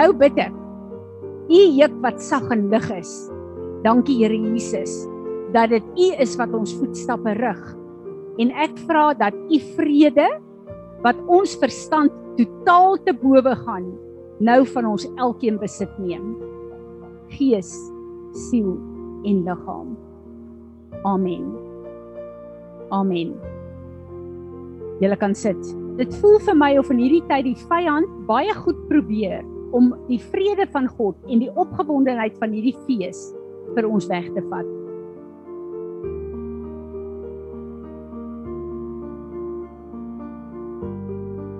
nou bid ek. U juk wat sag en lig is. Dankie Here Jesus dat dit U is wat ons voetstappe rig. En ek vra dat U vrede wat ons verstand totaal te bowe gaan nou van ons elkeen besit neem. Gees, siel en liggaam. Amen. Amen. Julle kan sit. Dit voel vir my of in hierdie tyd die vyand baie goed probeer om die vrede van God en die opgewondenheid van hierdie fees vir ons weg te vat.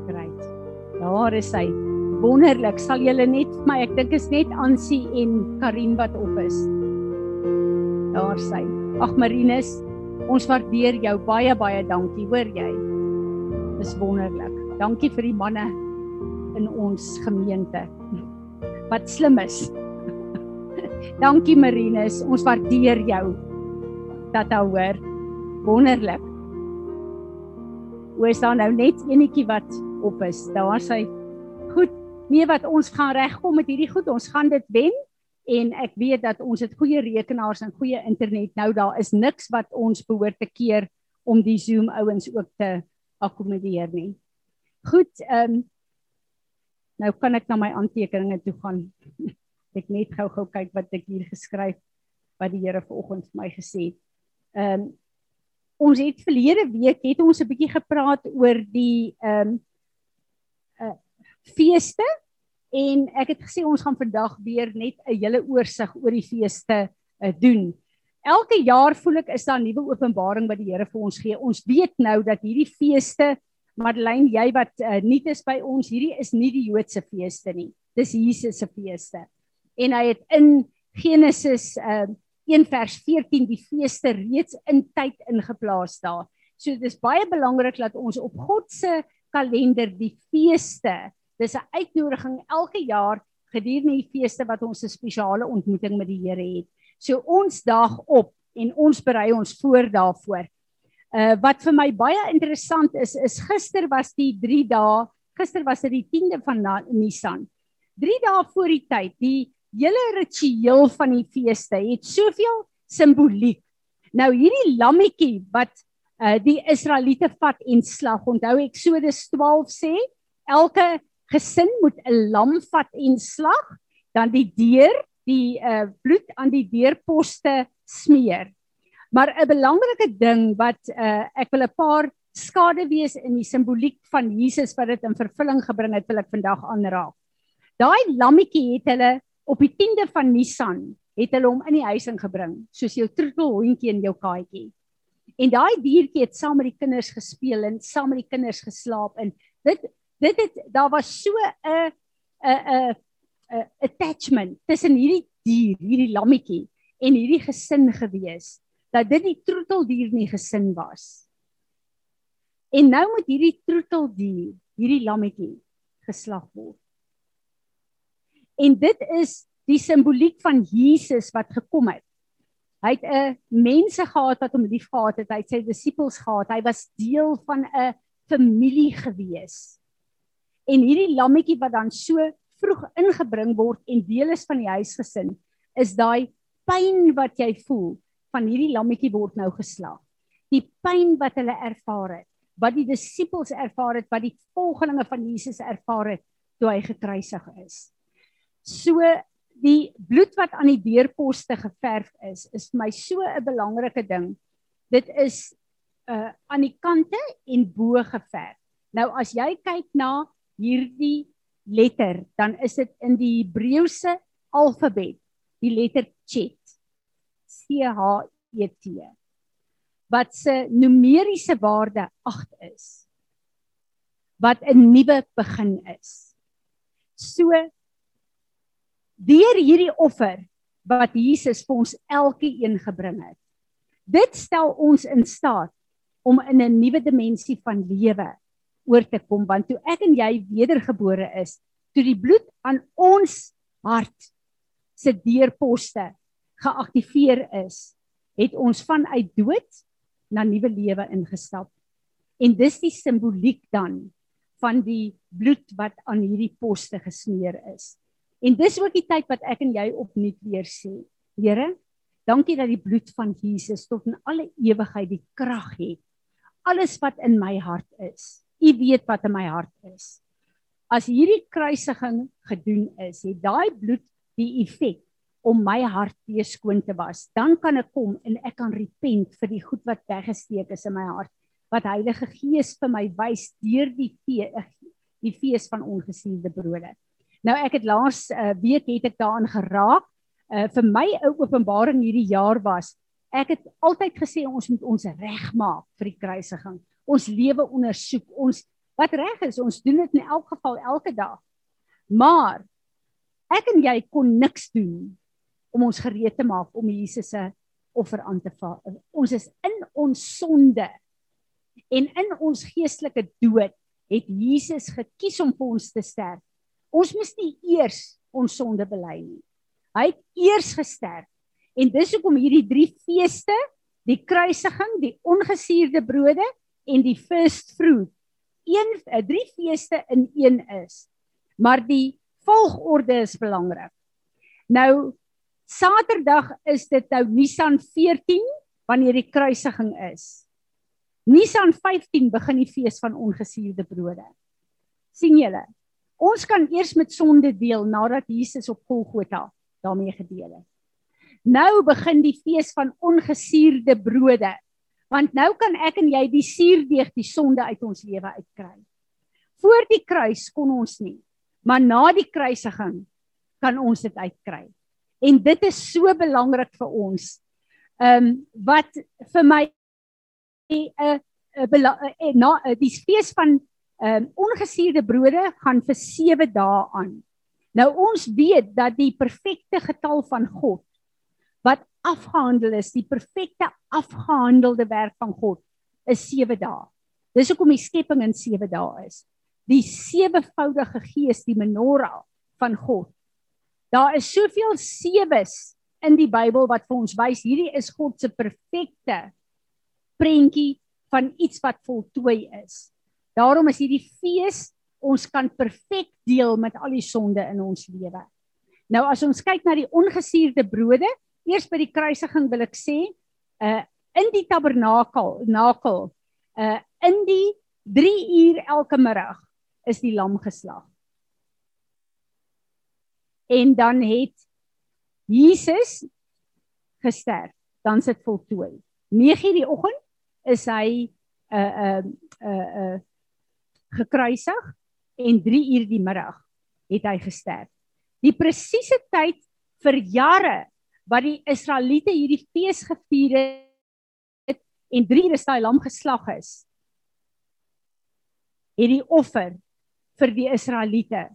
Great. Daar is hy. Wonderlik. Sal julle net my, ek dink is net Ansie en Karin wat op is. Daar sy. Ag Marinus, ons waardeer jou baie baie dankie, hoor jy? Dis wonderlik. Dankie vir die manne in ons gemeente. Wat slim is. Dankie Marinus, ons waardeer jou. Tata hoor. Wonderlik. Is daar nou net enetjie wat op is? Daar sy. Goed. Nee wat ons gaan regkom met hierdie goed. Ons gaan dit wen en ek weet dat ons het goeie rekenaars en goeie internet. Nou daar is niks wat ons behoort te keer om die Zoom ouens ook te akkommodeer nie. Goed, ehm um, nou kan ek na my aantekeninge toe gaan. ek net gou-gou kyk wat ek hier geskryf wat die Here vanoggend vir my gesê het. Ehm um, ons het verlede week het ons 'n bietjie gepraat oor die ehm um, uh feeste en ek het gesê ons gaan vandag weer net 'n hele oorsig oor die feeste uh, doen. Elke jaar voel ek is daar 'n nuwe openbaring wat die Here vir ons gee. Ons weet nou dat hierdie feeste Madeleine, jy wat uh, nuut is by ons, hierdie is nie die Joodse feeste nie. Dis Jesus se feeste. En hy het in Genesis uh, 1 vers 14 die feeste reeds in tyd ingeplaas daar. So dis baie belangrik dat ons op God se kalender die feeste, dis 'n uitnodiging elke jaar gedurende die feeste wat ons 'n spesiale ontmoeting met die Here het. So ons daag op en ons berei ons voor daarvoor. Uh wat vir my baie interessant is is gister was die 3 dae, gister was dit die 10de van Nisan. 3 dae voor die tyd, die hele ritueel van die feeste het soveel simboliek. Nou hierdie lammetjie wat uh die Israeliete vat en slag. Onthou Eksodus 12 sê elke gesin moet 'n lam vat en slag, dan die deur die uh bloed aan die deurposte smeer. Maar 'n belangrike ding wat uh, ek wil 'n paar skade wees in die simboliek van Jesus wat dit in vervulling gebring het, wil ek vandag aanraak. Daai lammetjie het hulle op die 10de van Nisan het hulle hom in die huis ingebring, soos jou troetelhondjie en jou katjie. En daai diertjie het saam met die kinders gespeel en saam met die kinders geslaap en dit dit het daar was so 'n 'n 'n attachment tussen hierdie dier, hierdie lammetjie en hierdie gesin gewees dat dit die troeteldier nie gesin was. En nou moet hierdie troeteldier, hierdie lammetjie geslag word. En dit is die simboliek van Jesus wat gekom het. Hy het 'n mense gehad wat hom liefgehad het. Hy het sy disippels gehad. Hy was deel van 'n familie gewees. En hierdie lammetjie wat dan so vroeg ingebring word en deel is van die huisgesin, is daai pyn wat jy voel van hierdie lammetjie word nou geslag. Die pyn wat hulle ervaar het, wat die disippels ervaar het, wat die volgelinge van Jesus ervaar het toe hy gekruisig is. So die bloed wat aan die deurposte geverf is, is vir my so 'n belangrike ding. Dit is uh aan die kante en bo geverf. Nou as jy kyk na hierdie letter, dan is dit in die Hebreëse alfabet, die letter Chet. C H E T wat se numeriese waarde 8 is wat 'n nuwe begin is. So deur hierdie offer wat Jesus vir ons elkeen gebring het. Dit stel ons in staat om in 'n nuwe dimensie van lewe oor te kom want toe ek en jy wedergebore is, toe die bloed aan ons hart se deurposte geaktiveer is, het ons vanuit dood na nuwe lewe ingestap. En dis die simboliek dan van die bloed wat aan hierdie poste gesmeer is. En dis ook die tyd wat ek en jy opnuut weer sê. Here, dankie dat die bloed van Jesus tot in alle ewigheid die krag het. Alles wat in my hart is. U weet wat in my hart is. As hierdie kruisiging gedoen is, het daai bloed die effek om my hart weer skoon te was. Dan kan ek kom en ek kan repent vir die goed wat weggesteek is in my hart wat Heilige Gees vir my wys deur die fees, die fees van ongesuurde brode. Nou ek het laas uh, week het ek daaraan geraak. Uh, vir my 'n openbaring hierdie jaar was ek het altyd gesê ons moet ons regmaak vir die kruisiging. Ons lewe ondersoek. Ons wat reg is, ons doen dit in elk geval elke dag. Maar ek en jy kon niks doen om ons gereed te maak om Jesus se offer aan te val. Ons is in ons sonde en in ons geestelike dood het Jesus gekies om vir ons te sterf. Ons moes nie eers ons sonde bely nie. Hy het eers gesterf. En dis hoekom hierdie drie feeste, die kruisiging, die ongesuurde brode en die first fruit, een eh, drie feeste in een is. Maar die volgorde is belangrik. Nou Saterdag is dit nou Nisan 14 wanneer die kruisiging is. Nisan 15 begin die fees van ongesuurde brode. sien julle? Ons kan eers met sonde deel nadat Jesus op Golgotha daarmee gedeel het. Nou begin die fees van ongesuurde brode. Want nou kan ek en jy die suurdeeg, die sonde uit ons lewe uitkry. Voor die kruis kon ons nie, maar na die kruisiging kan ons dit uitkry. En dit is so belangrik vir ons. Ehm um, wat vir my 'n uh, uh, na uh, die fees van ehm uh, ongesuurde brode gaan vir 7 dae aan. Nou ons weet dat die perfekte getal van God wat afgehandel is, die perfekte afgehandelde werk van God is 7 dae. Dis hoekom die skepping in 7 dae is. Die sewevoudige gees, die menorah van God. Daar is soveel sewes in die Bybel wat vir ons wys hierdie is God se perfekte prentjie van iets wat voltooi is. Daarom is hierdie fees ons kan perfek deel met al die sonde in ons lewe. Nou as ons kyk na die ongesuurde brode, eers by die kruisiging wil ek sê, uh in die tabernakel, nakel, uh in die 3 uur elke middag is die lam geslag. En dan het Jesus gesterf, dan sit voltooi. 9:00 die oggend is hy uh, uh, uh, uh, gekruisig en 3 uur die middag het hy gesterf. Die presiese tyd vir jare wat die Israeliete hierdie fees gevier het en 3 uur is daai lam geslag is. Het die offer vir die Israeliete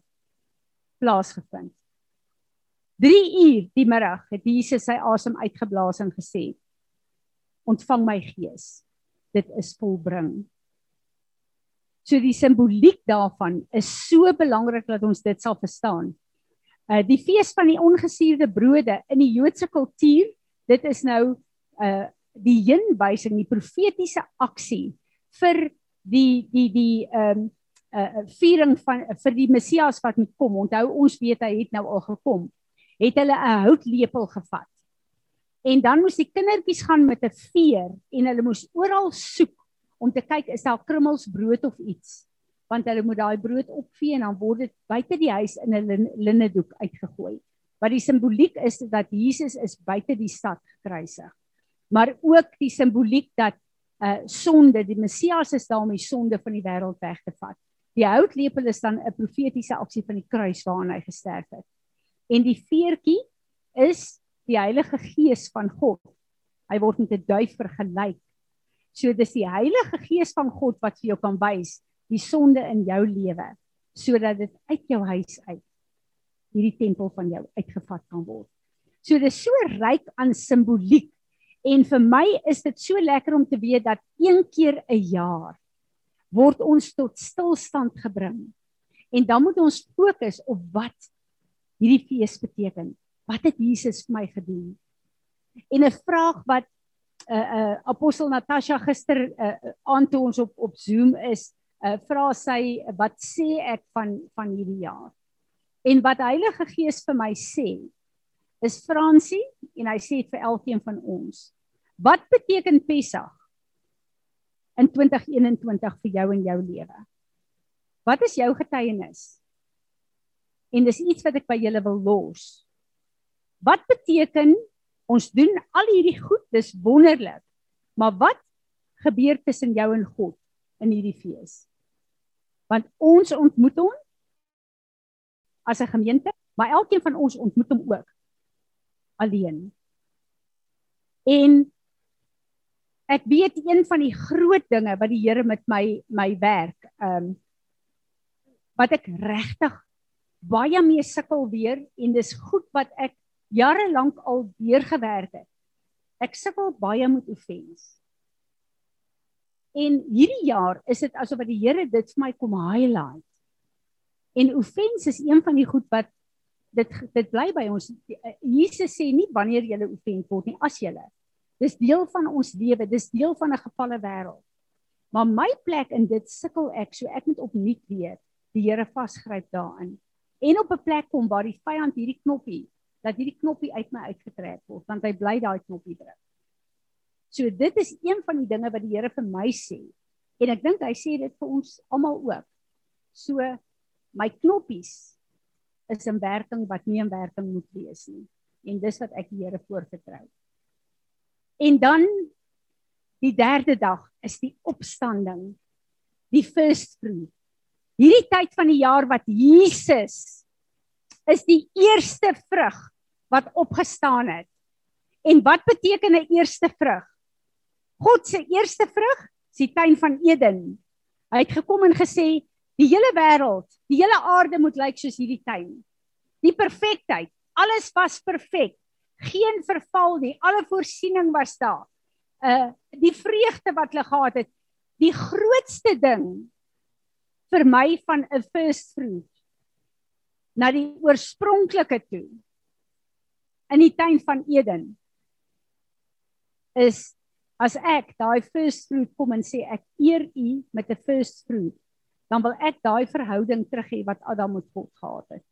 plaasgevind. 3 uur die middag het Jesus sy asem uitgeblaas en gesê: "Ontvang my gees." dit is volbring. So die simboliek daarvan is so belangrik dat ons dit sal verstaan. Uh die fees van die ongesuurde brode in die Joodse kultuur, dit is nou uh die heenwysing, die profetiese aksie vir die die die ehm um, uh viering van vir die Messias wat moet kom. Onthou ons weet hy het nou al gekom. Het hulle 'n houtlepel gevat En dan moes die kindertjies gaan met 'n veer en hulle moes oral soek om te kyk is daar krummels brood of iets. Want hulle moet daai brood opvee en dan word dit buite die huis in 'n linnedoek uitgegooi. Wat die simboliek is dat Jesus is buite die stad gekruisig. Maar ook die simboliek dat uh sonde, die Messias is daar om die sonde van die wêreld weg te vat. Die houtlepel is dan 'n profetiese aksie van die kruis waaraan hy gesterf het. En die veertjie is die Heilige Gees van God. Hy word met 'n duif vergelyk. So dis die Heilige Gees van God wat vir jou kan wys die sonde in jou lewe sodat dit uit jou huis uit hierdie tempel van jou uitgevat kan word. So dis so ryk aan simboliek en vir my is dit so lekker om te weet dat een keer 'n jaar word ons tot stilstand gebring. En dan moet ons fokus op wat hierdie fees beteken wat het Jesus vir my gedoen? En 'n vraag wat uh uh apostel Natasha gister uh aan toe ons op op Zoom is, uh vra sy wat sê ek van van hierdie jaar. En wat Heilige Gees vir my sê is Fransie en hy sê vir elkeen van ons. Wat beteken Pessach in 2021 vir jou en jou lewe? Wat is jou getuienis? En dis iets wat ek by julle wil los. Wat beteken ons doen al hierdie goed, dis wonderlik. Maar wat gebeur tussen jou en God in hierdie fees? Want ons ontmoet hom as 'n gemeente, maar elkeen van ons ontmoet hom ook alleen. En ek weet een van die groot dinge wat die Here met my my werk, ehm um, wat ek regtig baie mee sukkel weer en dis goed wat ek jare lank al deurgewerk het. Ek sukkel baie met offense. En hierdie jaar is dit asof wat die Here dit vir my kom highlight. En offense is een van die goed wat dit dit bly by ons. Jesus sê nie wanneer jy offend word nie, as jy. Dis deel van ons lewe, dis deel van 'n gefalle wêreld. Maar my plek in dit sukkel ek, so ek moet opnuut weer die Here vasgryp daarin. En op 'n plek kom waar die vyand hierdie knoppie dat hierdie knoppie uit my uitgetrek word want hy bly daai knoppie druk. So dit is een van die dinge wat die Here vir my sê. En ek dink hy sê dit vir ons almal ook. So my knoppies is 'n werking wat nie 'n werking moet wees nie. En dis wat ek die Here voorvertrou. En dan die derde dag is die opstanding. Die first fruit. Hierdie tyd van die jaar wat Jesus is die eerste vrug wat opgestaan het. En wat beteken 'n eerste vrug? God se eerste vrug, die tuin van Eden. Hy het gekom en gesê die hele wêreld, die hele aarde moet lyk soos hierdie tuin. Die perfektheid, alles was perfek. Geen verval nie, alle voorsiening was daar. Uh die vreugde wat hulle gehad het, die grootste ding vir my van 'n first fruit na die oorspronklike toe in die tuin van Eden is as ek daai first fruit kom en sê ek eer u met 'n first fruit dan wil ek daai verhouding terug hê wat Adam met God gehad het.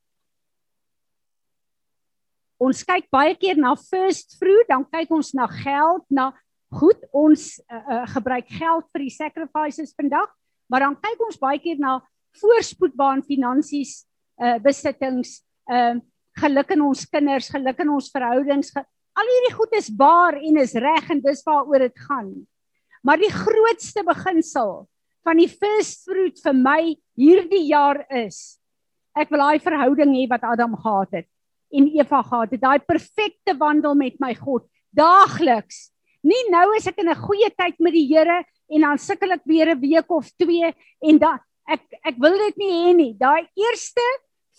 Ons kyk baie keer na first fruit, dan kyk ons na geld, na goed, ons uh, uh, gebruik geld vir die sacrifices vandag, maar dan kyk ons baie keer na voorspoedbaan finansies, uh, besittings, ehm uh, geluk in ons kinders, geluk in ons verhoudings. Al hierdie goed is waar en is reg en dis waaroor dit gaan. Maar die grootste beginsel van die first fruit vir my hierdie jaar is ek wil daai verhouding hê wat Adam gehad het en Eva gehad het. Daai perfekte wandel met my God daagliks. Nie nou as ek in 'n goeie tyd met die Here en dan sukkel ek weer 'n week of twee en dan ek ek wil dit nie hê nie. Daai eerste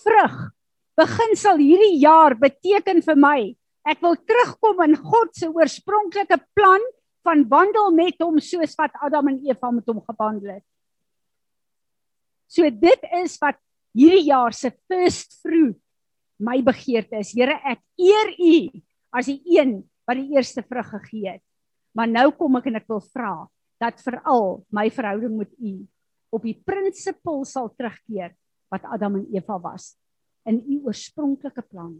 vrug beginsel hierdie jaar beteken vir my ek wil terugkom in God se oorspronklike plan van wandel met hom soos wat Adam en Eva met hom gewandel het. So dit is wat hierdie jaar se first fruit my begeerte is. Here, ek eer U as die een wat die eerste vrug gegee het. Maar nou kom ek en ek wil vra dat veral my verhouding met U op die prinsipel sal terugkeer wat Adam en Eva was in u oorspronklike plan.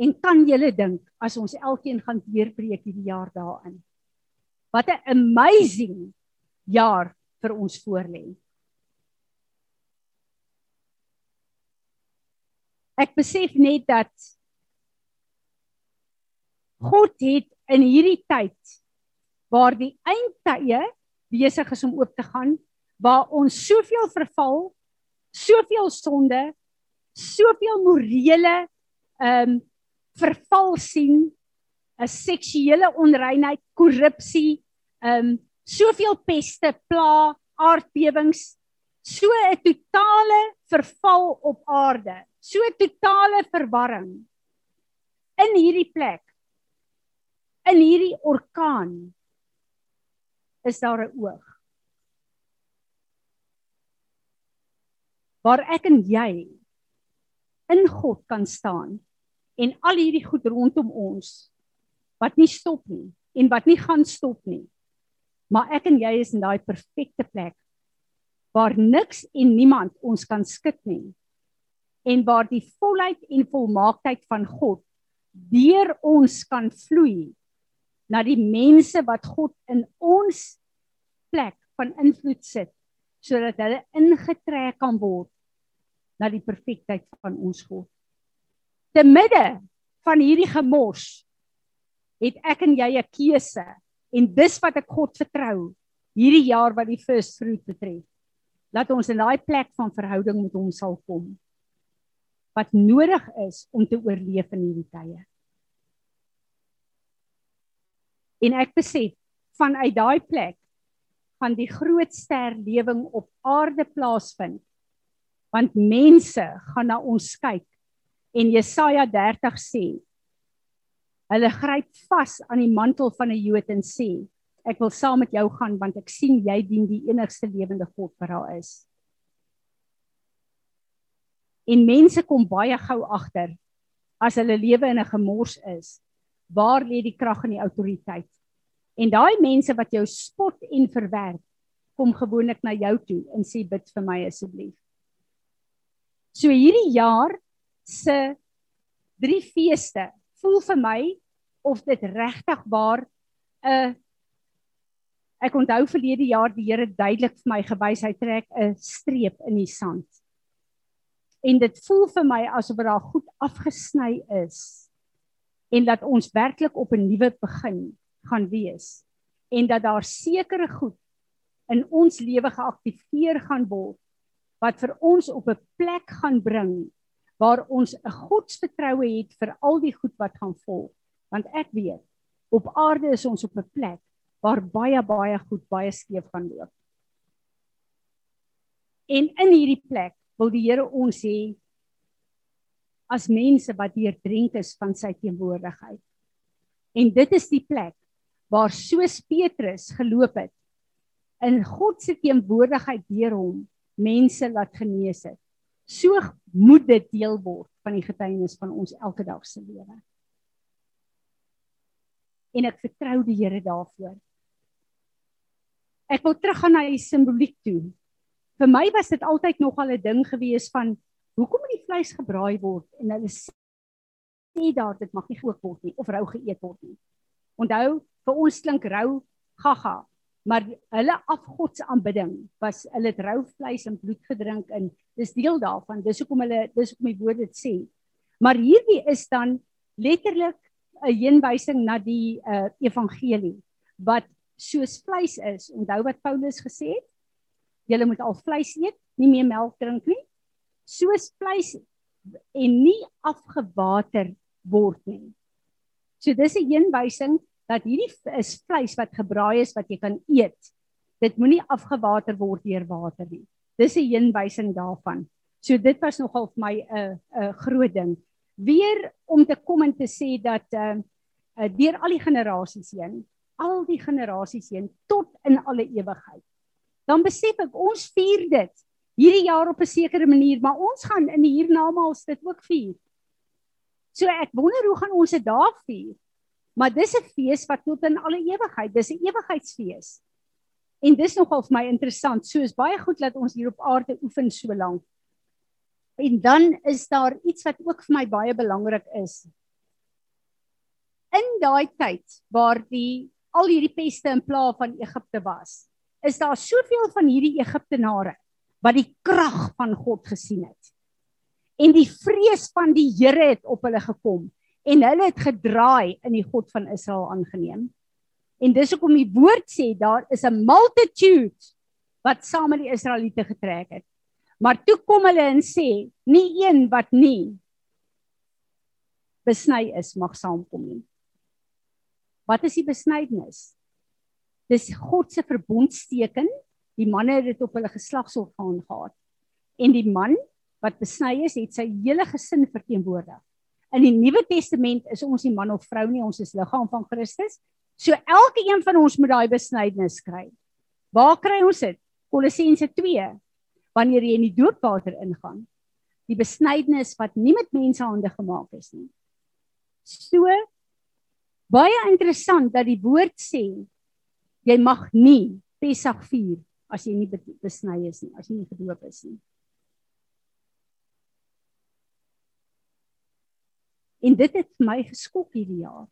En kan julle dink as ons elkeen gaan deurbreek hierdie jaar daarin? Wat 'n amazing jaar vir ons voorlê. Ek besef net dat God het in hierdie tyd waar die eindtye besig is om oop te gaan, waar ons soveel verval, soveel sonde, soveel morele ehm um, verval sien, 'n seksuele onreinheid, korrupsie, ehm um, soveel peste, pla, aardbewings, so 'n totale verval op aarde, so 'n totale verwarring in hierdie plek. In hierdie orkaan is daar 'n oog. Waar ek en jy in God kan staan en al hierdie goed rondom ons wat nie stop nie en wat nie gaan stop nie. Maar ek en jy is in daai perfekte plek waar niks en niemand ons kan skud nie. En waar die volheid en volmaaktheid van God deur ons kan vloei na die mense wat God in ons plek van invloed sit sodat hulle ingetrek kan word na die perfektheid van ons God. Te midde van hierdie gemors het ek en jy 'n keuse en dis wat ek God vertrou hierdie jaar wat die first fruit betref. Laat ons in daai plek van verhouding met hom sal kom wat nodig is om te oorleef in hierdie tye. En ek besef vanuit daai plek van die grootste herlewing op aarde plaasvind want mense gaan na ons kyk. En Jesaja 30 sê hulle gryp vas aan die mantel van 'n Jood en sê ek wil saam met jou gaan want ek sien jy dien die enigste lewende God wat daar is en mense kom baie gou agter as hulle lewe in 'n gemors is waar lê die krag en die autoriteit? En daai mense wat jou spot en verwerp kom gewoonlik na jou toe en sê bid vir my asseblief. So hierdie jaar se drie feeste voel vir my of dit regtig waar 'n uh, ek onthou verlede jaar die Here duidelik vir my gewys hy trek 'n streep in die sand. En dit voel vir my asof dit daar goed afgesny is en dat ons werklik op 'n nuwe begin gaan wees en dat daar sekere goed in ons lewe geaktiveer gaan word wat vir ons op 'n plek gaan bring waar ons 'n godsvertroue het vir al die goed wat gaan volg want ek weet op aarde is ons op 'n plek waar baie baie goed baie skeef gaan loop. En in hierdie plek wil die Here ons hê as mense wat hier drink is van sy teenwoordigheid. En dit is die plek waar soos Petrus geloop het in God se teenwoordigheid deur hom mense laat genees het. So moet dit deel word van die getuienis van ons elke dag se lewe en ek vertrou die Here daarvoor. Ek wil teruggaan na die simboliek toe. Vir my was dit altyd nog al 'n ding gewees van hoekom die vleis gebraai word en hulle sê daar dit mag nie gekook word nie of rou geëet word nie. Onthou, vir ons klink rou gaga, maar hulle afgodsaanbidding was hulle het rou vleis en bloed gedrink en dis deel daarvan. Dis hoekom hulle dis hoekom die woord dit sê. Maar hierdie is dan letterlik 'n heenwysing na die uh, evangelie wat soos vleis is. Onthou wat Paulus gesê het? Julle moet al vleis eet, nie meer melk drink nie. Soos vleis en nie afgewater word nie. So dis 'n heenwysing dat hierdie is vleis wat gebraai is wat jy kan eet. Dit moenie afgewater word deur water nie. Dis 'n heenwysing daarvan. So dit was nogal vir my 'n 'n groot ding weer om te kom en te sê dat uh, uh deur al die generasies heen, al die generasies heen tot in alle ewigheid. Dan besef ek ons vier dit hierdie jaar op 'n sekere manier, maar ons gaan in die hiernamaals dit ook vier. So ek wonder hoe gaan ons dit daar vier? Maar dis 'n fees wat tot in alle ewigheid, dis 'n ewigheidsfees. En dis nogal vir my interessant. So is baie goed dat ons hier op aarde oefen so lank. En dan is daar iets wat ook vir my baie belangrik is. In daai tyd waar die al hierdie peste en plaae van Egipte was, is daar soveel van hierdie Egiptenare wat die krag van God gesien het. En die vrees van die Here het op hulle gekom en hulle het gedraai in die God van Israel aangeneem. En dis hoekom die woord sê daar is 'n multitude wat saam met die Israeliete getrek het. Maar toe kom hulle en sê, nie een wat nie besny is mag saamkom nie. Wat is die besnydenis? Dis God se verbondsteken. Die manne het dit op hulle geslagsorgaan gehad. En die man wat besny is, het sy hele gesin verteenwoordig. In die Nuwe Testament is ons nie man of vrou nie, ons is liggaam van Christus. So elke een van ons moet daai besnydenis kry. Waar kry ons dit? Kolossense 2 wanneer jy in die doopwater ingaan. Die besnydenis wat nie met mense hande gemaak is nie. So Baie interessant dat die woord sê jy mag nie Pessach vier as jy nie besny is nie, as jy nie gedoop is nie. En dit het my geskok hierdie jaar.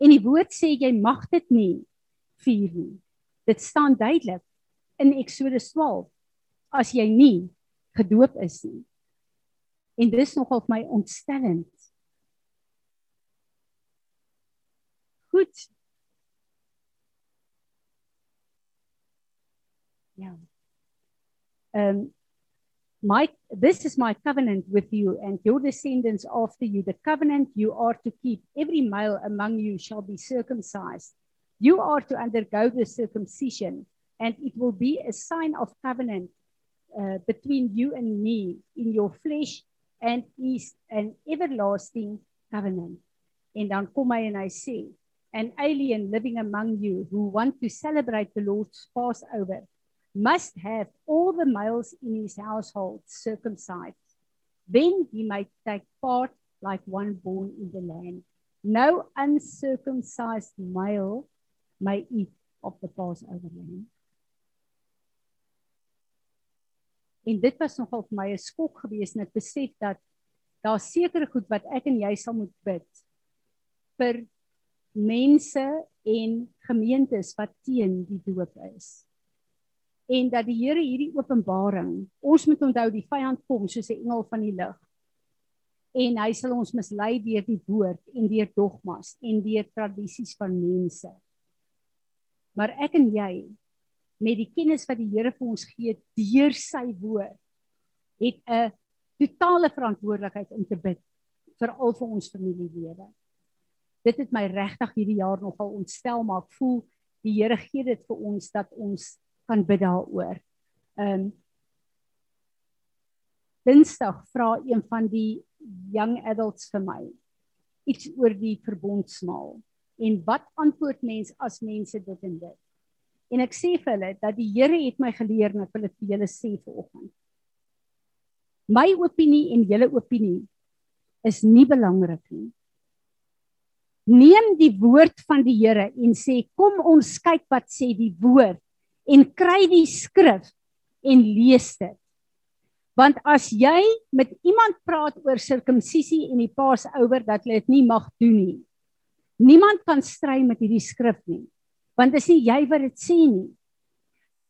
En die woord sê jy mag dit nie vier nie. Dit staan duidelik in Eksodus 12 as jy nie gedoop is nie. En dis nogal vir my ontstellend. Goed. Ehm um, my this is my covenant with you and your descendants after you. The covenant you are to keep. Every male among you shall be circumcised. You are to undergo the circumcision and it will be a sign of covenant uh, between you and me in your flesh and is an everlasting covenant. En dan kom hy hy sê an alien living among you who want to celebrate the lord's passover must have all the males in his household circumcised. Then he might take part like one born in the land. No uncircumcised male may eat of the Passover lamb. En dit was nogal vir my 'n skok geweest net besef dat daar sekere goed wat ek en jy sal moet bid vir mense en gemeentes wat teen die doop is en dat die Here hierdie openbaring ons moet onthou die vyand kom soos 'n engel van die lig. En hy sal ons mislei deur die woord en deur dogmas en deur tradisies van mense. Maar ek en jy met die kennis wat die Here vir ons gee deur sy woord het 'n totale verantwoordelikheid om te bid vir al vir ons familielede. Dit het my regtig hierdie jaar nogal ontstel maar ek voel die Here gee dit vir ons dat ons kan bid daaroor. Ehm um, Dinsdag vra een van die young adults vir my iets oor die verbondsmaal en wat antwoord mens as mense dit en dit. En ek sê vir hulle dat die Here het my geleer en ek wil dit vir julle sê vanoggend. My opinie en julle opinie is nie belangrik nie. Neem die woord van die Here en sê kom ons kyk wat sê die woord en kry die skrif en lees dit. Want as jy met iemand praat oor sirkumsisie en die Passover dat hulle dit nie mag doen nie. Niemand kan stry met hierdie skrif nie. Want dit is nie jy wat dit sê nie.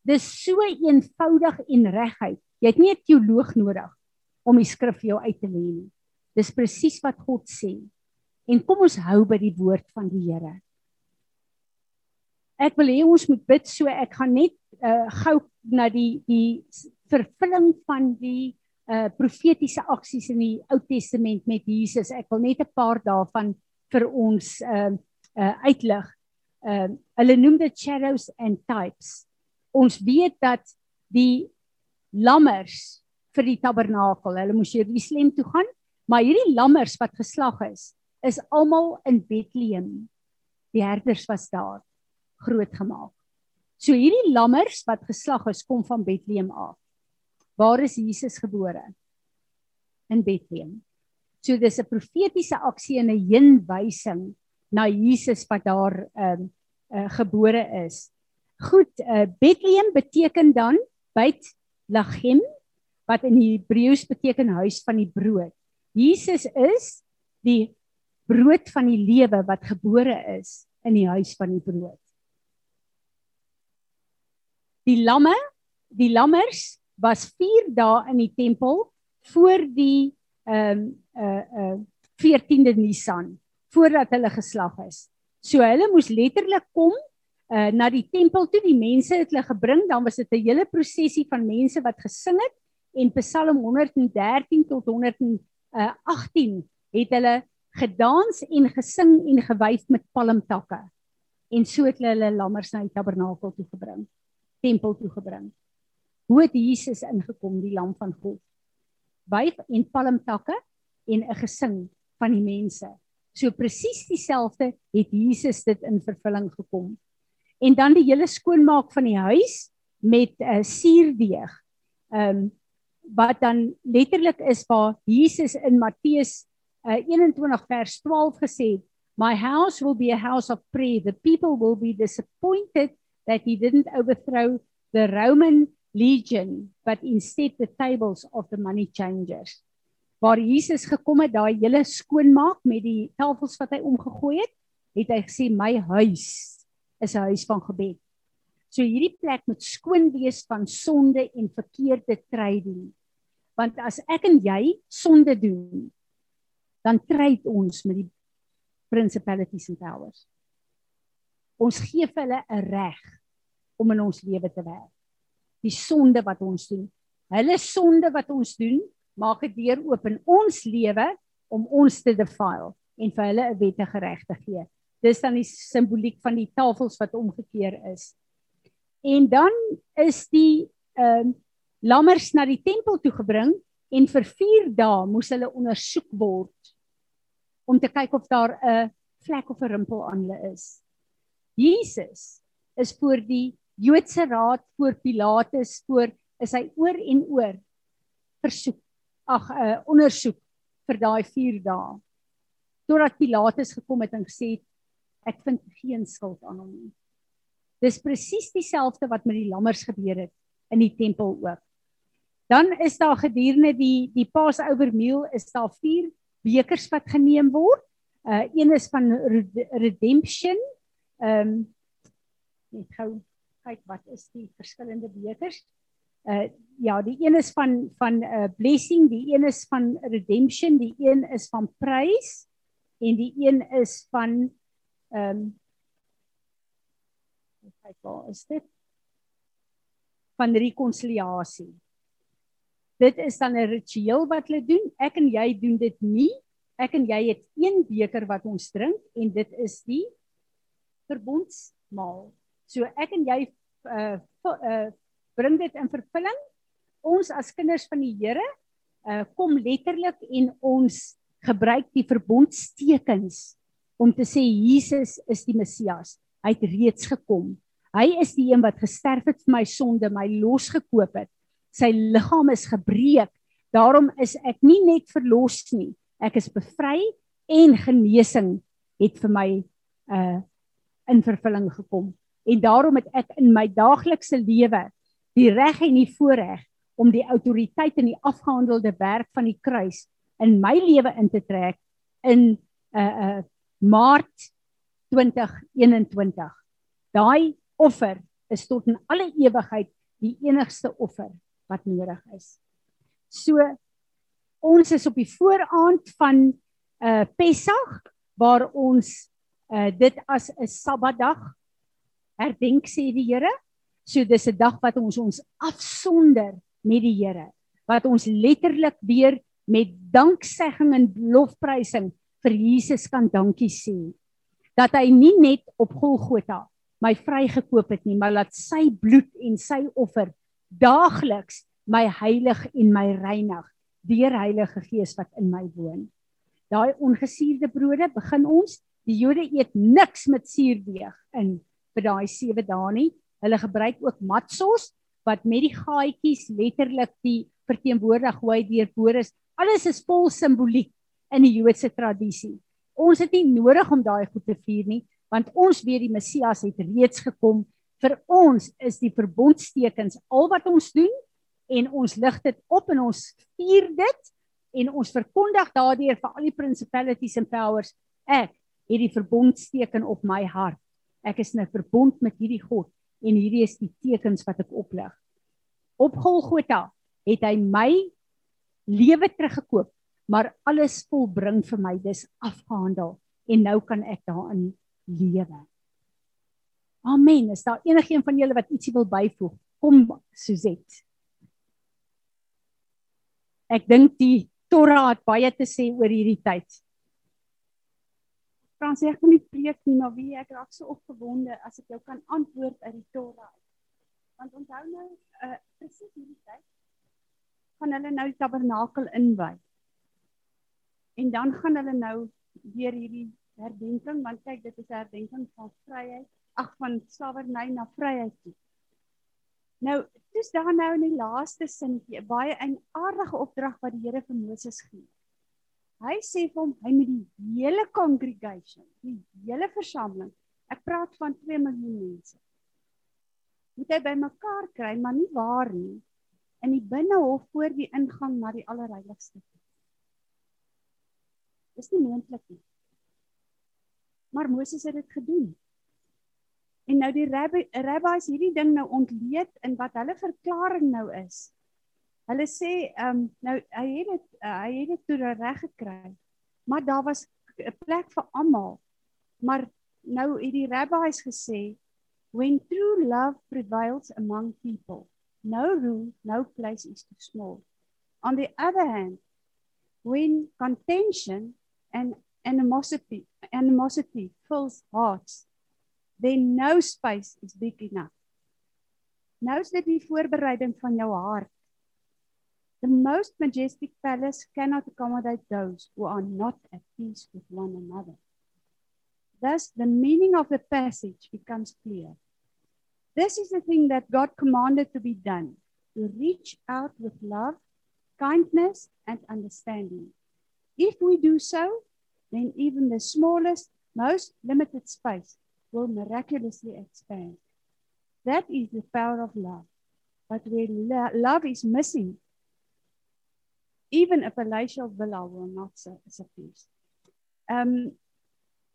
Dis so eenvoudig en regheid. Jy het nie 'n teoloog nodig om die skrif vir jou uit te lê nie. Dis presies wat God sê. En kom ons hou by die woord van die Here ek wil hê ons moet bid so ek gaan net uh, gou na die die vervulling van die uh profetiese aksies in die Ou Testament met Jesus. Ek wil net 'n paar daarvan vir ons uh uh uitlig. Uh hulle noem dit shadows and types. Ons weet dat die lammers vir die tabernakel, hulle moes Jerusalem toe gaan, maar hierdie lammers wat geslag is, is almal in Bethlehem. Die herders was daar groot gemaak. So hierdie lammers wat geslag is kom van Bethlehem af. Waar is Jesus gebore? In Bethlehem. So dis 'n profetiese aksie en 'n heenwysing na Jesus wat daar ehm um, uh, gebore is. Goed, uh, Bethlehem beteken dan byt Lachem wat in Hebreëus beteken huis van die brood. Jesus is die brood van die lewe wat gebore is in die huis van die brood die lamme, die lammers was 4 dae in die tempel voor die ehm um, uh uh 14de Nisan voordat hulle geslag is. So hulle moes letterlik kom uh na die tempel toe. Die mense het hulle gebring, dan was dit 'n hele prosesie van mense wat gesing het en Psalm 113 tot 118 het hulle gedans en gesing en gewys met palmtakke. En so het hulle hulle lammers na die tabernakel toe gebring tempel toe gebring. Hoe het Jesus ingekom, die lam van God? Wyf en palmtakke en 'n gesing van die mense. So presies dieselfde het Jesus dit in vervulling gekom. En dan die hele skoonmaak van die huis met 'n uh, suurdeeg. Ehm um, wat dan letterlik is waar Jesus in Matteus uh, 21 vers 12 gesê het, My house will be a house of prayer. The people will be disappointed that he didn't overthrow the Roman legion, but instead the tables of the money changers. Waar Jesus gekom het, daai hele skoonmaak met die tafels wat hy omgegooi het, het hy gesê my huis is 'n huis van gebed. So hierdie plek moet skoon wees van sonde en verkeerde tryding. Want as ek en jy sonde doen, dan tryd ons met die principalities and powers. Ons gee vir hulle 'n reg om in ons lewe te werk. Die sonde wat ons doen, hulle sonde wat ons doen, maak dit deur oop in ons lewe om ons te defile en vir hulle 'n wettige reg te gee. Dis dan die simboliek van die tafels wat omgekeer is. En dan is die ehm uh, lammers na die tempel toe gebring en vir 4 dae moes hulle ondersoek word om te kyk of daar 'n vlek of 'n rimpel aan hulle is. Jesus is voor die Joodse raad voor Pilatus voor is hy oor en oor versoek ag 'n uh, eh, ondersoek vir daai 4 dae. Totdat Pilatus gekom het en gesê het ek vind geen skuld aan hom nie. Dis presies dieselfde wat met die lammers gebeur het in die tempel ook. Dan is daar gedurende die die Passover meal is daar bekers wat geneem word. Uh een is van redemption. Ehm um, net gou kyk wat is die verskillende bekers. Uh ja, die een is van van 'n uh, blessing, die een is van redemption, die een is van prys en die een is van ehm um, kyk waar is dit? van rekonsiliasie dit is dan 'n ritueel wat hulle doen. Ek en jy doen dit nie. Ek en jy het een beker wat ons drink en dit is die verbondsmaal. So ek en jy uh, uh bring dit in vervulling. Ons as kinders van die Here uh kom letterlik en ons gebruik die verbondstekens om te sê Jesus is die Messias. Hy het reeds gekom. Hy is die een wat gesterf het vir my sonde, my losgekoop het sy liggaam is gebreek. Daarom is ek nie net verlos nie. Ek is bevry en genesing het vir my uh in vervulling gekom. En daarom het ek in my daaglikse lewe die reg en die voorreg om die autoriteit en die afgehandelde werk van die kruis in my lewe in te trek in uh uh Maart 2021. Daai offer is tot in alle ewigheid die enigste offer wat nodig is. So ons is op die vooraand van uh Pessach waar ons uh dit as 'n Sabbatdag herdenk sê die Here. So dis 'n dag wat ons ons afsonder met die Here. Wat ons letterlik weer met danksegging en lofprysing vir Jesus kan dankie sê. Dat hy nie net op Golgotha my vrygekoop het nie, maar dat sy bloed en sy offer daagliks my heilig en my reinig deur Heilige Gees wat in my woon. Daai ongesuurde brode begin ons die Jode eet niks met suurdeeg in vir daai 7 dae nie. Hulle gebruik ook matsos wat met die gaatjies letterlik die verteenwoordig hoe hy deur Boris. Alles is vol simboliek in die Joodse tradisie. Ons het nie nodig om daai goed te vier nie, want ons weet die Messias het reeds gekom vir ons is die verbondstekens al wat ons doen en ons lig dit op en ons vier dit en ons verkondig daardeur vir al die principalities and powers ek het die verbondsteken op my hart ek is in 'n verbond met hierdie God en hierdie is die tekens wat ek oplig op Golgotha het hy my lewe teruggekoop maar alles volbring vir my dis afgehandel en nou kan ek daarin lewe Amen. Is daar enigiemand van julle wat ietsie wil byvoeg? Kom Suzette. Ek dink die Torah het baie te sê oor hierdie tyd. Frans, ek kan nie preek nie, maar wie ek raak so opgewonde as ek jou kan antwoord uit die Torah. Want onthou nou, uh presies hierdie tyd gaan hulle nou die tabernakel inwy. En dan gaan hulle nou weer hierdie herdenking, want kyk, dit is 'n herdenking van vryheid ag van slawerny na vryheid toe. Nou, dis daar nou in die laaste sinnetjie, 'n baie 'n aardige opdrag wat die Here vir Moses gee. Hy sê vir hom hy moet die hele congregation, die hele versameling. Ek praat van 2 miljoen mense. Moet hy bymekaar kry, maar nie waar nie in die binnehof voor die ingang na die allerheiligste. Dis nie moontlik nie. Maar Moses het dit gedoen. En nou die rabbi rabbis hierdie ding nou ontleed in wat hulle verklaring nou is. Hulle sê ehm um, nou hy het dit uh, hy het dit toe reg gekry. Maar daar was 'n plek vir almal. Maar nou het die rabbis gesê when true love prevails among people no room no place is too small on the other hand when contention and animosity animosity fills hearts then no space is big enough. Nou is dit die voorbereiding van jou hart. The most majestic palace cannot accommodate those who are not at peace with one another. Thus, the meaning of the passage becomes clear. This is the thing that God commanded to be done to reach out with love, kindness, and understanding. If we do so, then even the smallest, most limited space will miraculously expand. That is the power of love. But where lo love is missing, even a palatial villa will not suffice. Um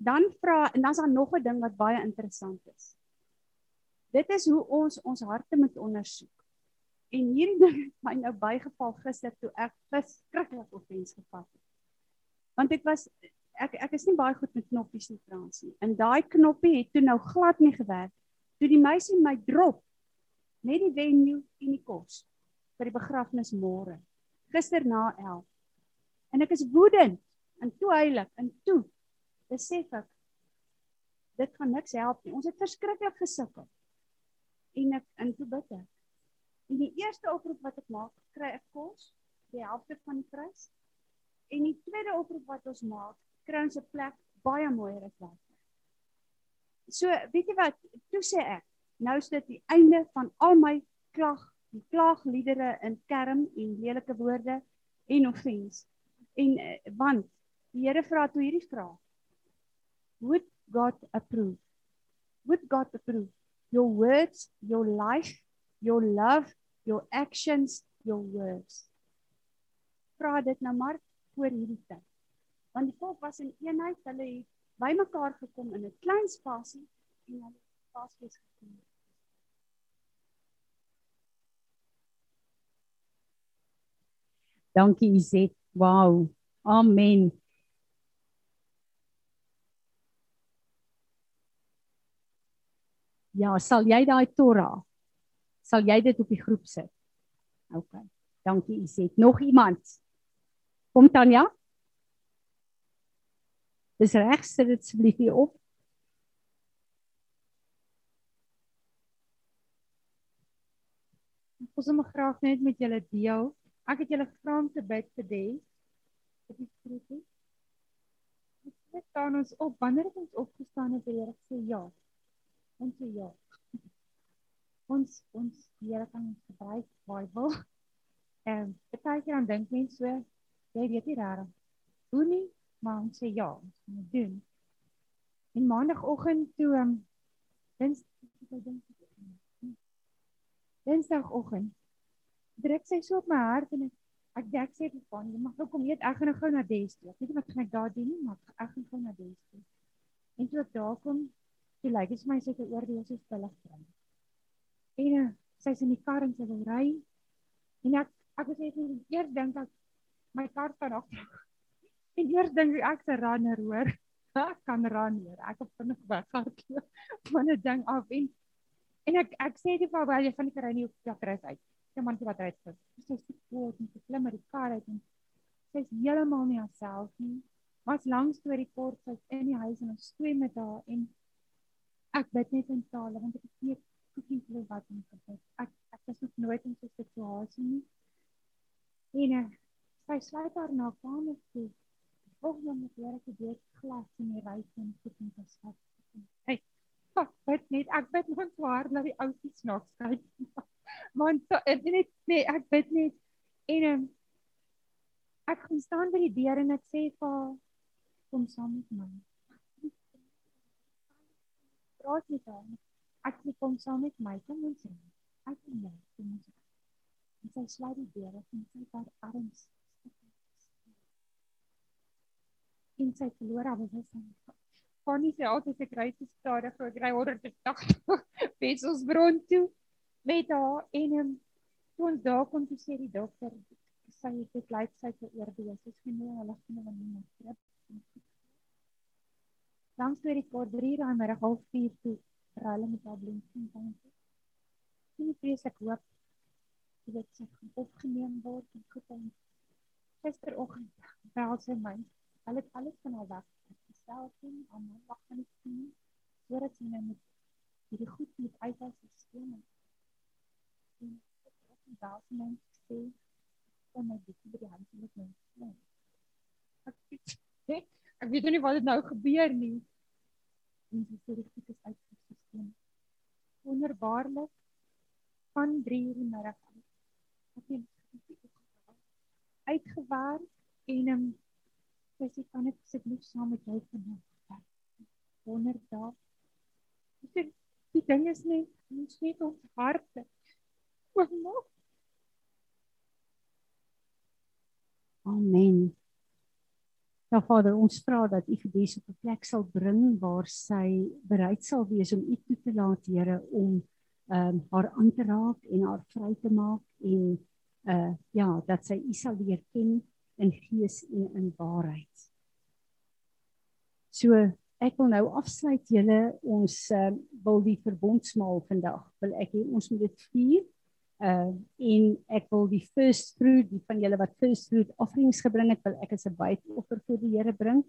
dan vra en dan's daar nog 'n ding wat baie interessant is. Dit is hoe ons ons harte moet ondersoek. En hierdie ding het my nou bygeval gister toe ek verskriklik offens gevat het. Want ek was ek ek is nie baie goed met knoppies in Frans nie. En daai knoppie het toe nou glad nie gewerk. Toe die meisie my drop met die venue en die kos vir die begrafnis môre. Gister na 11. En ek is woedend en toe heilig en toe besef ek dit gaan niks help nie. Ons het verskriklik gesukkel. En ek in toe bid ek. En die eerste oproep wat ek maak, kry ek kos, die helfte van die prys. En die tweede oproep wat ons maak, kry ons 'n plek baie mooier as wat. So, weet jy wat? Toe sê ek, nou is dit die einde van al my klag, die klaagliedere in kerm en lelike woorde en offens. En eh, want die Here vra toe hierdie vraag. Would God approve? Would God approve your words, your life, your love, your actions, your words? Vra dit nou maar voor hierdie tyd want die volk was in eenheid, hulle het bymekaar gekom in 'n klein spasie en hulle spasies gekom. Dankie Izet. Wow. Amen. Ja, sal jy daai Torah sal jy dit op die groep sit? OK. Dankie Izet. Nog iemand? Kom Tanya. Dis reg, sit dit asseblief hier op. Ons wil graag net met julle deel. Ek het julle gevra om te bid vir dit. Op die skryf. Dit staan ons op wanneer ons opgestaan het, Here sê ja. Ons sê ja. Ons ons Here kan ons gebruik Bybel. En baie keer dan dink mense so, jy weet nie reg. Hoe nie maar ons sê ja, ons moet doen. En maandagooggend toe um, Dinsdagoggend druk sy so op my hart en ek ek dink sê vir van, jy mag nou kom eet, ek gaan nou gou na Des toe. Ek weet nie wat gaan ek daar doen nie, maar ek gaan gou na Des toe. En toe ek daar kom, toe lyk dit vir my sy te oordeel so stillig kry. En uh, sy's in die kar en sy wil ry. En ek ek het eers dink ek my kar staan agter En eers dink ek se runner hoor. Ek kan runner. Ek het vinnig weghardloop van 'n ding af en en ek ek sê dit vir baie van die kry nie op die kruis uit. Sy man sê wat ry dit. Sy sê wat met die klim met die kar uit en sy's heeltemal nie haarself nie. Was lank storie kort sy in die huis en ons stoei met haar en ek bid net in tale want ek weet koekie vir wat om te bid. Ek ek was nog nooit in so 'n situasie nie. En uh, sy sluit haar na kamer toe volgende met Here se dood glas in die ryk en goed en gesag. Hey, fuck, bid net ek bid nog swaar na die ou se snaaks kyk. Man, so net nee, ek bid net en um, ek Ek staan by die deur en ek sê vir haar kom saam met my. Praat met haar. Ek sê kom saam met my, kom ons ry. Ek en jy, kom ons ry. En sy sluit die deur en sy haar arms en sy verloor haar bewussin. Connie sê altyd ek ry te stadig, ek ry 180 Wesselsbron toe met haar en um, toe ons daar kom toe sê die dokter sy het dit lyk sy te oordoos. Dis genoeg hulle gaan hulle nie meer trip. Dan sê die kort 3 daai middag half 4 toe hulle met haar blink sien dan. Sy vrees ek hoop jy sy gaan opgeneem word en goed en gisteroggend bel sy my. Hulle het alles van haar weg gestel sien aan my wag van die sien voordat sy nou met hierdie goed met uit haar stelsel. En ek het daar sy my gesê van my bietjie by die hand met my. Ek weet ek weet nie wat dit nou gebeur nie. En sy sê dit is uitgesisteem. Wonderbaarlik van 3 uur die middag af. Ek het uitgewerk en um, sê kan ek asseblief saam met jou vandag wonder daar. Dit die ding is net ons net ons harte. Oormaak Amen. Ja Vader, ons vra dat U vir Des op 'n plek sal bring waar sy bereid sal wees om U toe te laat, Here, om ehm um, haar aan te raak en haar vry te maak en uh ja, dat sy U sal leer ken in gees en in waarheid. So ek wil nou afsluit julle ons uh, wil die verbondsmaal vandag. Wil ek hê ons moet dit vier uh en ek wil die first fruit die van julle wat first fruit offerings gebring het wil ek as 'n buiteoffer vir die Here bring.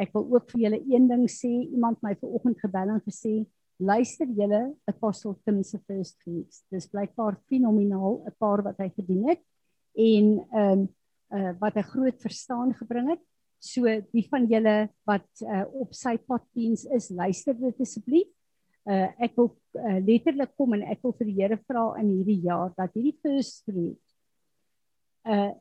Ek wil ook vir julle een ding sê. Iemand my vanoggend gebel en gesê, "Luister julle, Apostle Tim se first fruits. Dis blykbaar fenomenaal, 'n paar wat hy gedoen het en ehm um, uh wat 'n groot verstaan gebring het. So die van julle wat uh, op sy paddiens is, luister dit asseblief uh, ek wil uh, letterlik kom en ek wil vir die Here vra in hierdie jaar dat hierdie first fruit uh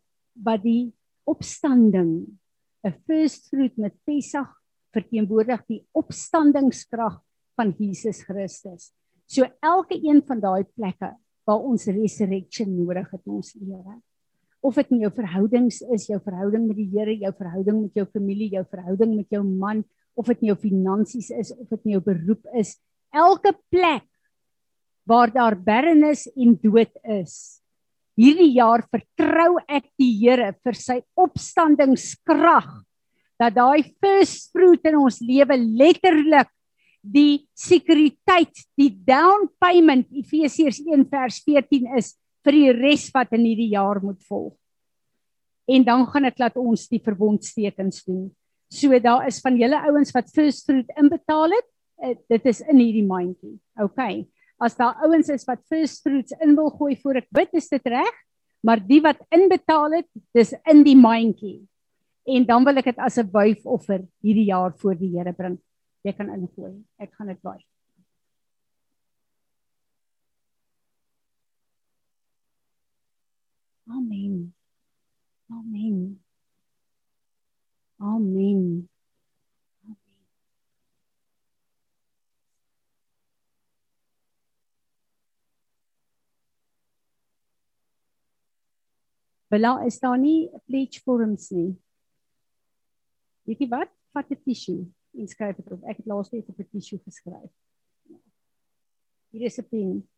wat die opstanding 'n first fruit met Pessach verteenwoordig die opstandingskrag van Jesus Christus. So elke een van daai plekke waar ons resurrection nodig het ons lewe. Of dit in jou verhoudings is, jou verhouding met die Here, jou verhouding met jou familie, jou verhouding met jou man, of dit in jou finansies is, of dit in jou beroep is, elke plek waar daar barrenness en dood is. Hierdie jaar vertrou ek die Here vir sy opstandingskrag dat daai first fruit in ons lewe letterlik die sekuriteit, die down payment Efesiërs 1 vers 14 is vir die res wat in hierdie jaar moet volg. En dan gaan ek laat ons die verbondstekens doen. So daar is van julle ouens wat first fruit inbetaal het, uh, dit is in hierdie mandjie. OK. As daar ouens is wat first fruits in wil gooi voor ek bid, is dit reg? Maar die wat inbetaal het, dis in die mandjie. En dan wil ek dit as 'n wyfoffer hierdie jaar voor die Here bring. Jy kan ingooi. Ek gaan dit waai. Amen. Amen. Amen. Bella is daar nie pledge forms nie. Weet jy wat? Vat 'n tissue en skryf dit op. Ek het laas net op 'n tissue geskryf. Hier is 'n pen.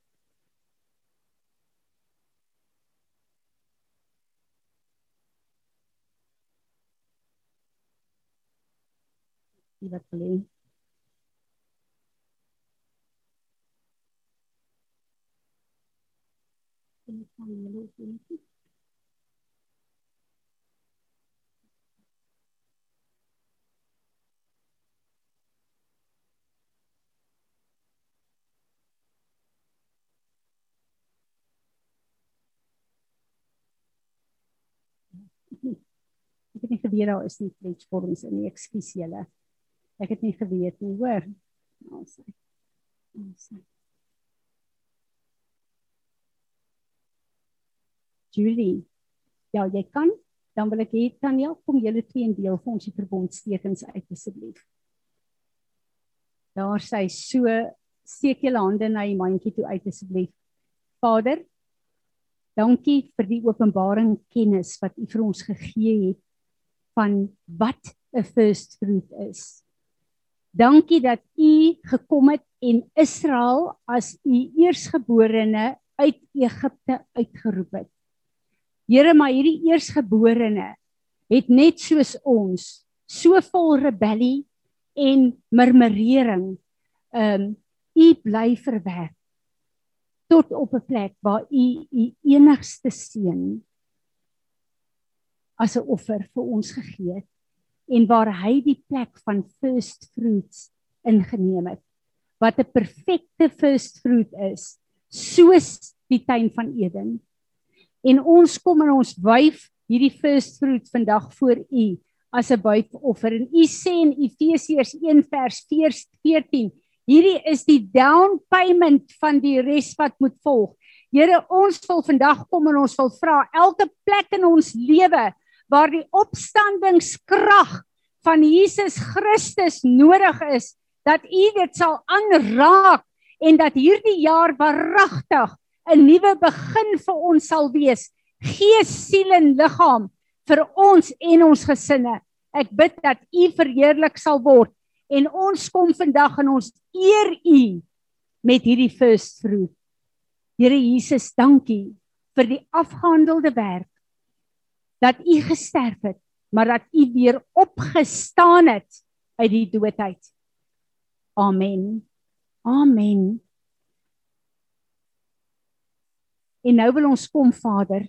Dit wat die loop. Ek het nie geweet daar is nie pledge forms in die ekskuus julle. Ek het nie geweet nie, hoor. Ons. Ons. Julie. Ja, jy kan dan wil ek hê Tanya kom julle twee en deel vir ons die verbondstekens uit asseblief. Daar sê so steek julle hande na die mandjie toe uit asseblief. Vader, dankie vir die openbaring kennis wat U vir ons gegee het van wat 'n first fruit is. Dankie dat U gekom het en Israel as U eersgeborene uit Egipte uitgeroep het. Here, maar hierdie eersgeborene het net soos ons so vol rebellie en murmurering ehm um, u bly verwerk tot op 'n plek waar u u enigste seun as 'n offer vir ons gegee het en waar hy die plek van first fruits ingeneem het wat 'n perfekte first fruit is soos die tuin van Eden En ons kom en ons wyf hierdie first fruit vandag voor u as 'n buikoffer. En u sê in Efesiërs 1 vers 14, hierdie is die down payment van die res wat moet volg. Here, ons wil vandag kom en ons wil vra elke plek in ons lewe waar die opstandingskrag van Jesus Christus nodig is, dat u dit sal aanraak en dat hierdie jaar waaragtig 'n nuwe begin vir ons sal wees. Gees, siel en liggaam vir ons en ons gesinne. Ek bid dat U verheerlik sal word en ons kom vandag en ons eer U met hierdie first fruit. Here Jesus, dankie vir die afgehandelde werk dat U gesterf het, maar dat U weer opgestaan het uit die doodheid. Amen. Amen. En nou wil ons kom Vader.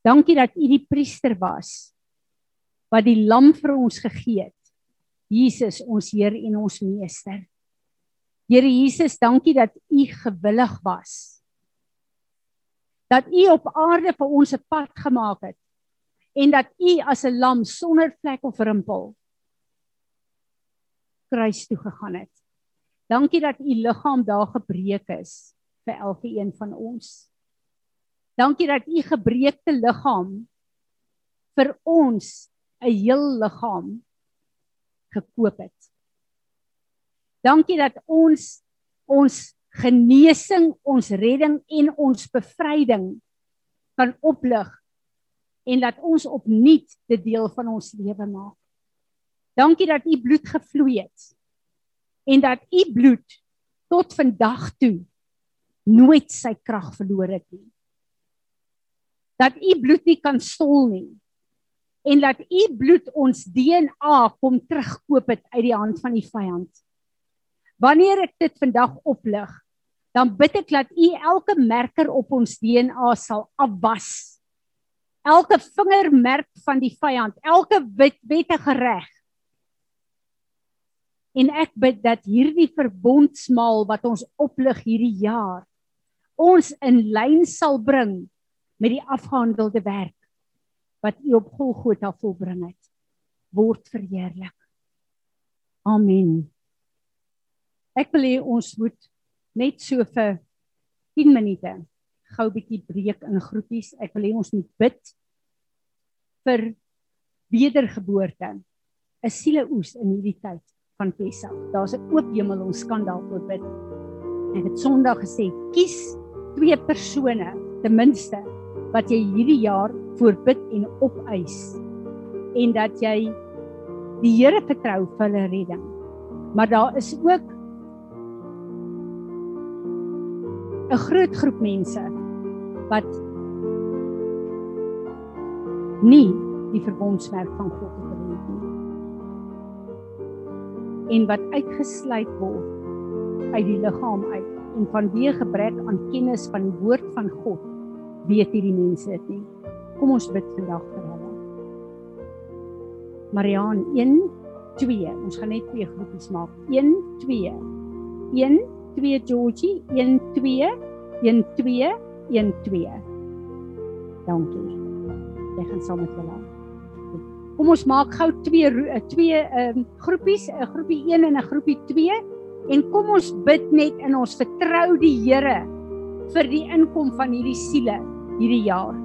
Dankie dat U die priester was wat die lam vir ons gegee het. Jesus ons Heer en ons meester. Here Jesus, dankie dat U gewillig was. Dat U op aarde vir ons 'n pad gemaak het en dat U as 'n lam sonder vlek of rimpel kruis toe gegaan het. Dankie dat U liggaam daar gebreek is vir elkeen van ons. Dankie dat u gebreekte liggaam vir ons 'n heel liggaam gekoop het. Dankie dat ons ons genesing, ons redding en ons bevryding kan oplig en dat ons opnuut dit deel van ons lewe maak. Dankie dat u bloed gevloei het en dat u bloed tot vandag toe nooit sy krag verloor het nie dat u bloed nie kan stol nie en dat u bloed ons DNA kom terugkoop het uit die hand van die vyand. Wanneer ek dit vandag oplig, dan bid ek dat u elke merker op ons DNA sal afwas. Elke vingermerk van die vyand, elke wet, wettige reg. En ek bid dat hierdie verbondsmaal wat ons oplig hierdie jaar ons in lyn sal bring met die afgehandelde werk wat u op Golgotha volbring het word verheerlik. Amen. Ek wil hê ons moet net so vir 10 minute gou bietjie breek in groepies. Ek wil hê ons moet bid vir wedergeboorte. 'n Sieleoes in hierdie tyd van Pessach. Daar's 'n oop hemel, ons kan daarvoor bid. Ek het Sondag gesê, kies twee persone ten minste wat jy hierdie jaar voorbid en opeis en dat jy die Here vertrou vir hulle redding. Maar daar is ook 'n groot groep mense wat nie die verbondsmerk van God het nie en wat uitgesluit word uit die liggaam uit en vanweë gebrek aan kennis van die woord van God weet hierdie mense dit nie. Kom ons bid vandag vir hulle. Mariaan 1 2. Ons gaan net twee groepies maak. 1 2. 1 2 Georgie 1 2 1 2 1 2. Dankie. Jy gaan saam met hulle. Kom ons maak gou twee twee ehm um, groepies, 'n groepie 1 en 'n groepie 2 en kom ons bid net in ons vertrou die Here vir die inkom van hierdie siele hierdie jaar.